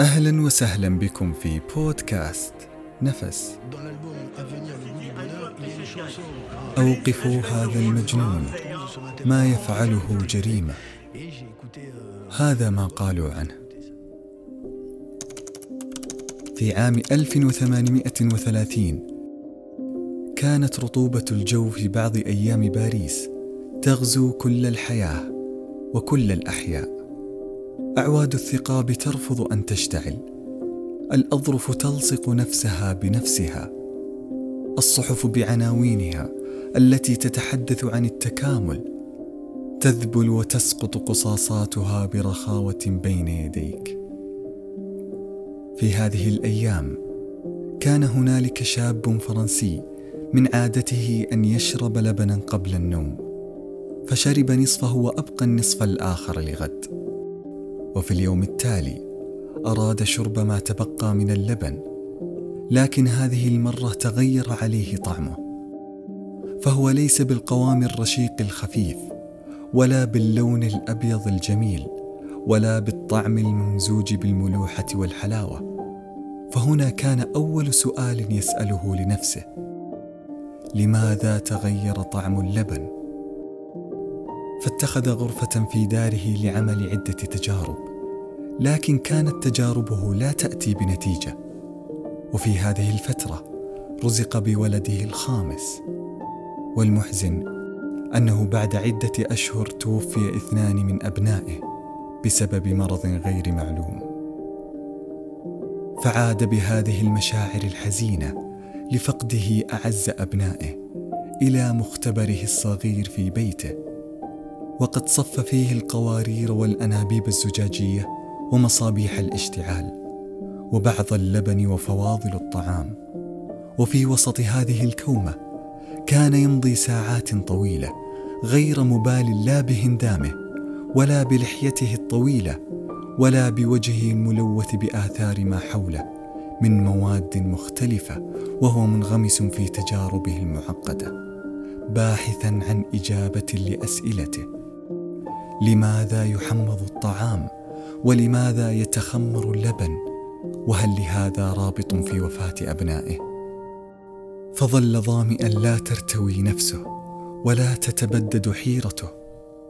أهلا وسهلا بكم في بودكاست نفس. أوقفوا هذا المجنون. ما يفعله جريمة. هذا ما قالوا عنه. في عام 1830 كانت رطوبة الجو في بعض أيام باريس تغزو كل الحياة وكل الأحياء. أعواد الثقاب ترفض أن تشتعل. الأظرف تلصق نفسها بنفسها. الصحف بعناوينها التي تتحدث عن التكامل تذبل وتسقط قصاصاتها برخاوة بين يديك. في هذه الأيام كان هنالك شاب فرنسي من عادته أن يشرب لبنا قبل النوم فشرب نصفه وأبقى النصف الآخر لغد. وفي اليوم التالي أراد شرب ما تبقى من اللبن لكن هذه المرة تغير عليه طعمه فهو ليس بالقوام الرشيق الخفيف ولا باللون الأبيض الجميل ولا بالطعم الممزوج بالملوحة والحلاوة فهنا كان أول سؤال يسأله لنفسه لماذا تغير طعم اللبن؟ فاتخذ غرفة في داره لعمل عدة تجارب لكن كانت تجاربه لا تأتي بنتيجة. وفي هذه الفترة رزق بولده الخامس والمحزن أنه بعد عدة أشهر توفي اثنان من أبنائه بسبب مرض غير معلوم. فعاد بهذه المشاعر الحزينة لفقده أعز أبنائه إلى مختبره الصغير في بيته وقد صف فيه القوارير والأنابيب الزجاجية ومصابيح الاشتعال وبعض اللبن وفواضل الطعام. وفي وسط هذه الكومة كان يمضي ساعات طويلة غير مبال لا بهندامه ولا بلحيته الطويلة ولا بوجهه الملوث بآثار ما حوله من مواد مختلفة وهو منغمس في تجاربه المعقدة باحثا عن إجابة لأسئلته. لماذا يحمض الطعام ولماذا يتخمر اللبن وهل لهذا رابط في وفاة أبنائه؟ فظل ظامئا لا ترتوي نفسه ولا تتبدد حيرته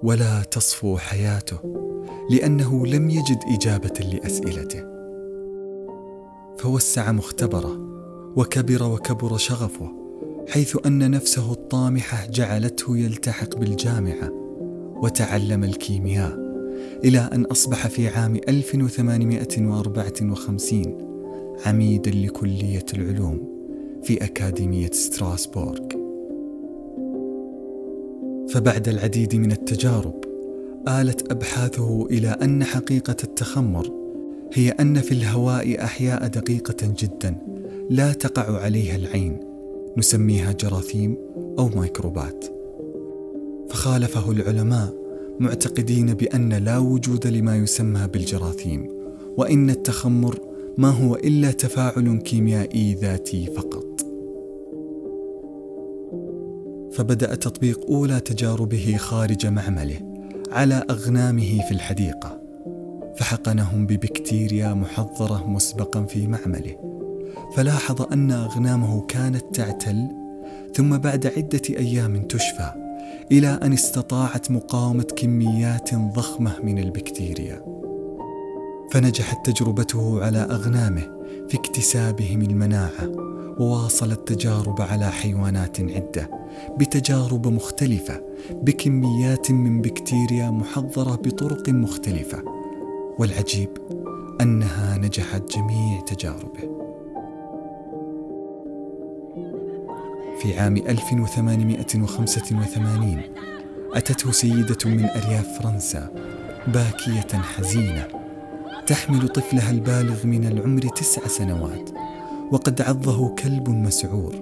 ولا تصفو حياته لأنه لم يجد إجابة لأسئلته. فوسع مختبره وكبر وكبر شغفه حيث أن نفسه الطامحة جعلته يلتحق بالجامعة وتعلم الكيمياء إلى أن أصبح في عام 1854 عميدا لكلية العلوم في أكاديمية ستراسبورغ. فبعد العديد من التجارب آلت أبحاثه إلى أن حقيقة التخمر هي أن في الهواء أحياء دقيقة جدا لا تقع عليها العين نسميها جراثيم أو ميكروبات. فخالفه العلماء معتقدين بأن لا وجود لما يسمى بالجراثيم وإن التخمر ما هو إلا تفاعل كيميائي ذاتي فقط. فبدأ تطبيق أولى تجاربه خارج معمله على أغنامه في الحديقة فحقنهم ببكتيريا محضرة مسبقا في معمله. فلاحظ أن أغنامه كانت تعتل ثم بعد عدة أيام تشفى إلى أن استطاعت مقاومة كميات ضخمة من البكتيريا. فنجحت تجربته على أغنامه في اكتسابهم المناعة وواصل التجارب على حيوانات عدة بتجارب مختلفة بكميات من بكتيريا محضرة بطرق مختلفة. والعجيب أنها نجحت جميع تجاربه. في عام 1885 أتته سيدة من أرياف فرنسا باكية حزينة تحمل طفلها البالغ من العمر تسع سنوات وقد عضه كلب مسعور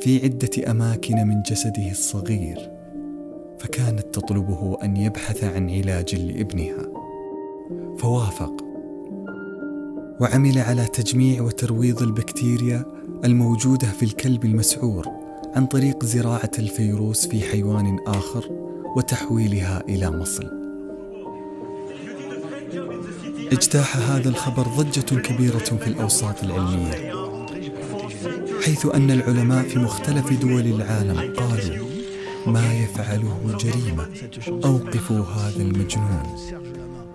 في عدة أماكن من جسده الصغير فكانت تطلبه أن يبحث عن علاج لابنها. فوافق. وعمل على تجميع وترويض البكتيريا الموجودة في الكلب المسعور. عن طريق زراعة الفيروس في حيوان آخر وتحويلها إلى مصل. اجتاح هذا الخبر ضجة كبيرة في الأوساط العلمية حيث أن العلماء في مختلف دول العالم قالوا ما يفعله جريمة أوقفوا هذا المجنون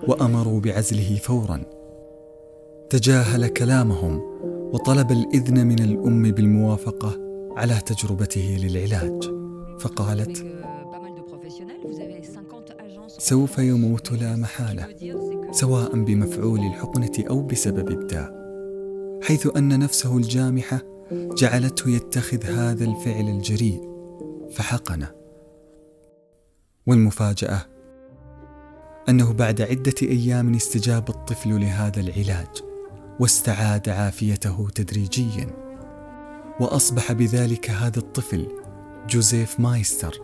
وأمروا بعزله فورا تجاهل كلامهم وطلب الإذن من الأم بالموافقة على تجربته للعلاج. فقالت سوف يموت لا محالة سواء بمفعول الحقنة أو بسبب الداء. حيث أن نفسه الجامحة جعلته يتخذ هذا الفعل الجريء فحقنه. والمفاجأة أنه بعد عدة أيام استجاب الطفل لهذا العلاج واستعاد عافيته تدريجيا. وأصبح بذلك هذا الطفل جوزيف مايستر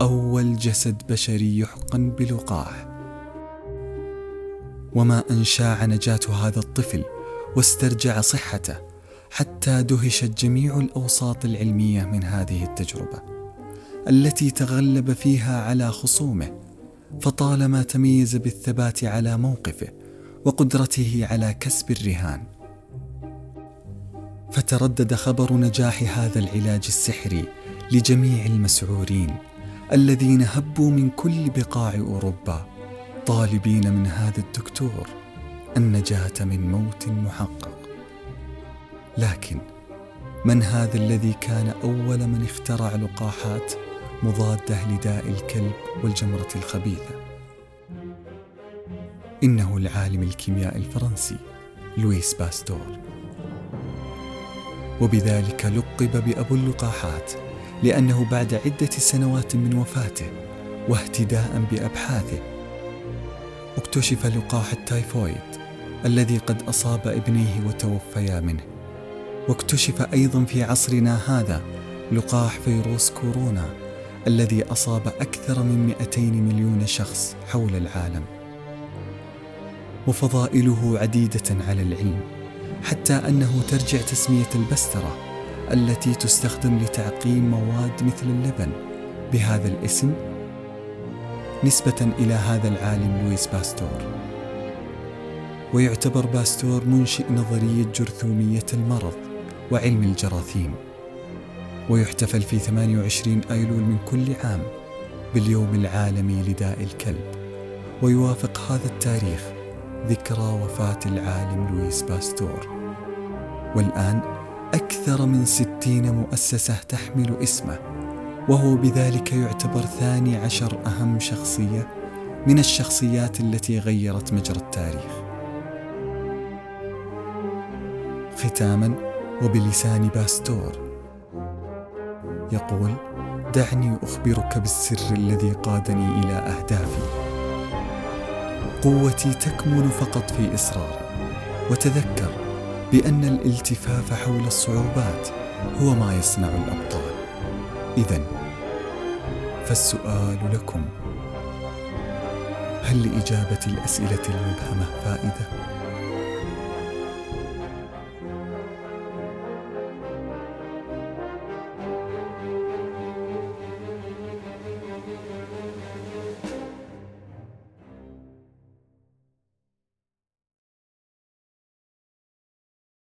أول جسد بشري يحقن بلقاح. وما أن شاع نجاة هذا الطفل واسترجع صحته حتى دهشت جميع الأوساط العلمية من هذه التجربة التي تغلب فيها على خصومه فطالما تميز بالثبات على موقفه وقدرته على كسب الرهان فتردد خبر نجاح هذا العلاج السحري لجميع المسعورين الذين هبوا من كل بقاع أوروبا طالبين من هذا الدكتور النجاة من موت محقق. لكن من هذا الذي كان أول من اخترع لقاحات مضادة لداء الكلب والجمرة الخبيثة؟ إنه العالم الكيمياء الفرنسي لويس باستور. وبذلك لقب بأبو اللقاحات لأنه بعد عدة سنوات من وفاته واهتداء بأبحاثه. اكتشف لقاح التيفوئيد الذي قد أصاب ابنيه وتوفيا منه. واكتشف أيضا في عصرنا هذا لقاح فيروس كورونا الذي أصاب أكثر من 200 مليون شخص حول العالم. وفضائله عديدة على العلم. حتى أنه ترجع تسمية البسترة التي تستخدم لتعقيم مواد مثل اللبن بهذا الاسم نسبة إلى هذا العالم لويس باستور. ويعتبر باستور منشئ نظرية جرثومية المرض وعلم الجراثيم. ويحتفل في 28 أيلول من كل عام باليوم العالمي لداء الكلب. ويوافق هذا التاريخ ذكرى وفاة العالم لويس باستور. والآن أكثر من ستين مؤسسة تحمل اسمه وهو بذلك يعتبر ثاني عشر أهم شخصية من الشخصيات التي غيرت مجرى التاريخ. ختاما وبلسان باستور. يقول دعني أخبرك بالسر الذي قادني إلى أهدافي. قوتي تكمن فقط في إصراري وتذكر بأن الالتفاف حول الصعوبات هو ما يصنع الأبطال. إذا فالسؤال لكم. هل لإجابة الأسئلة المبهمة فائدة؟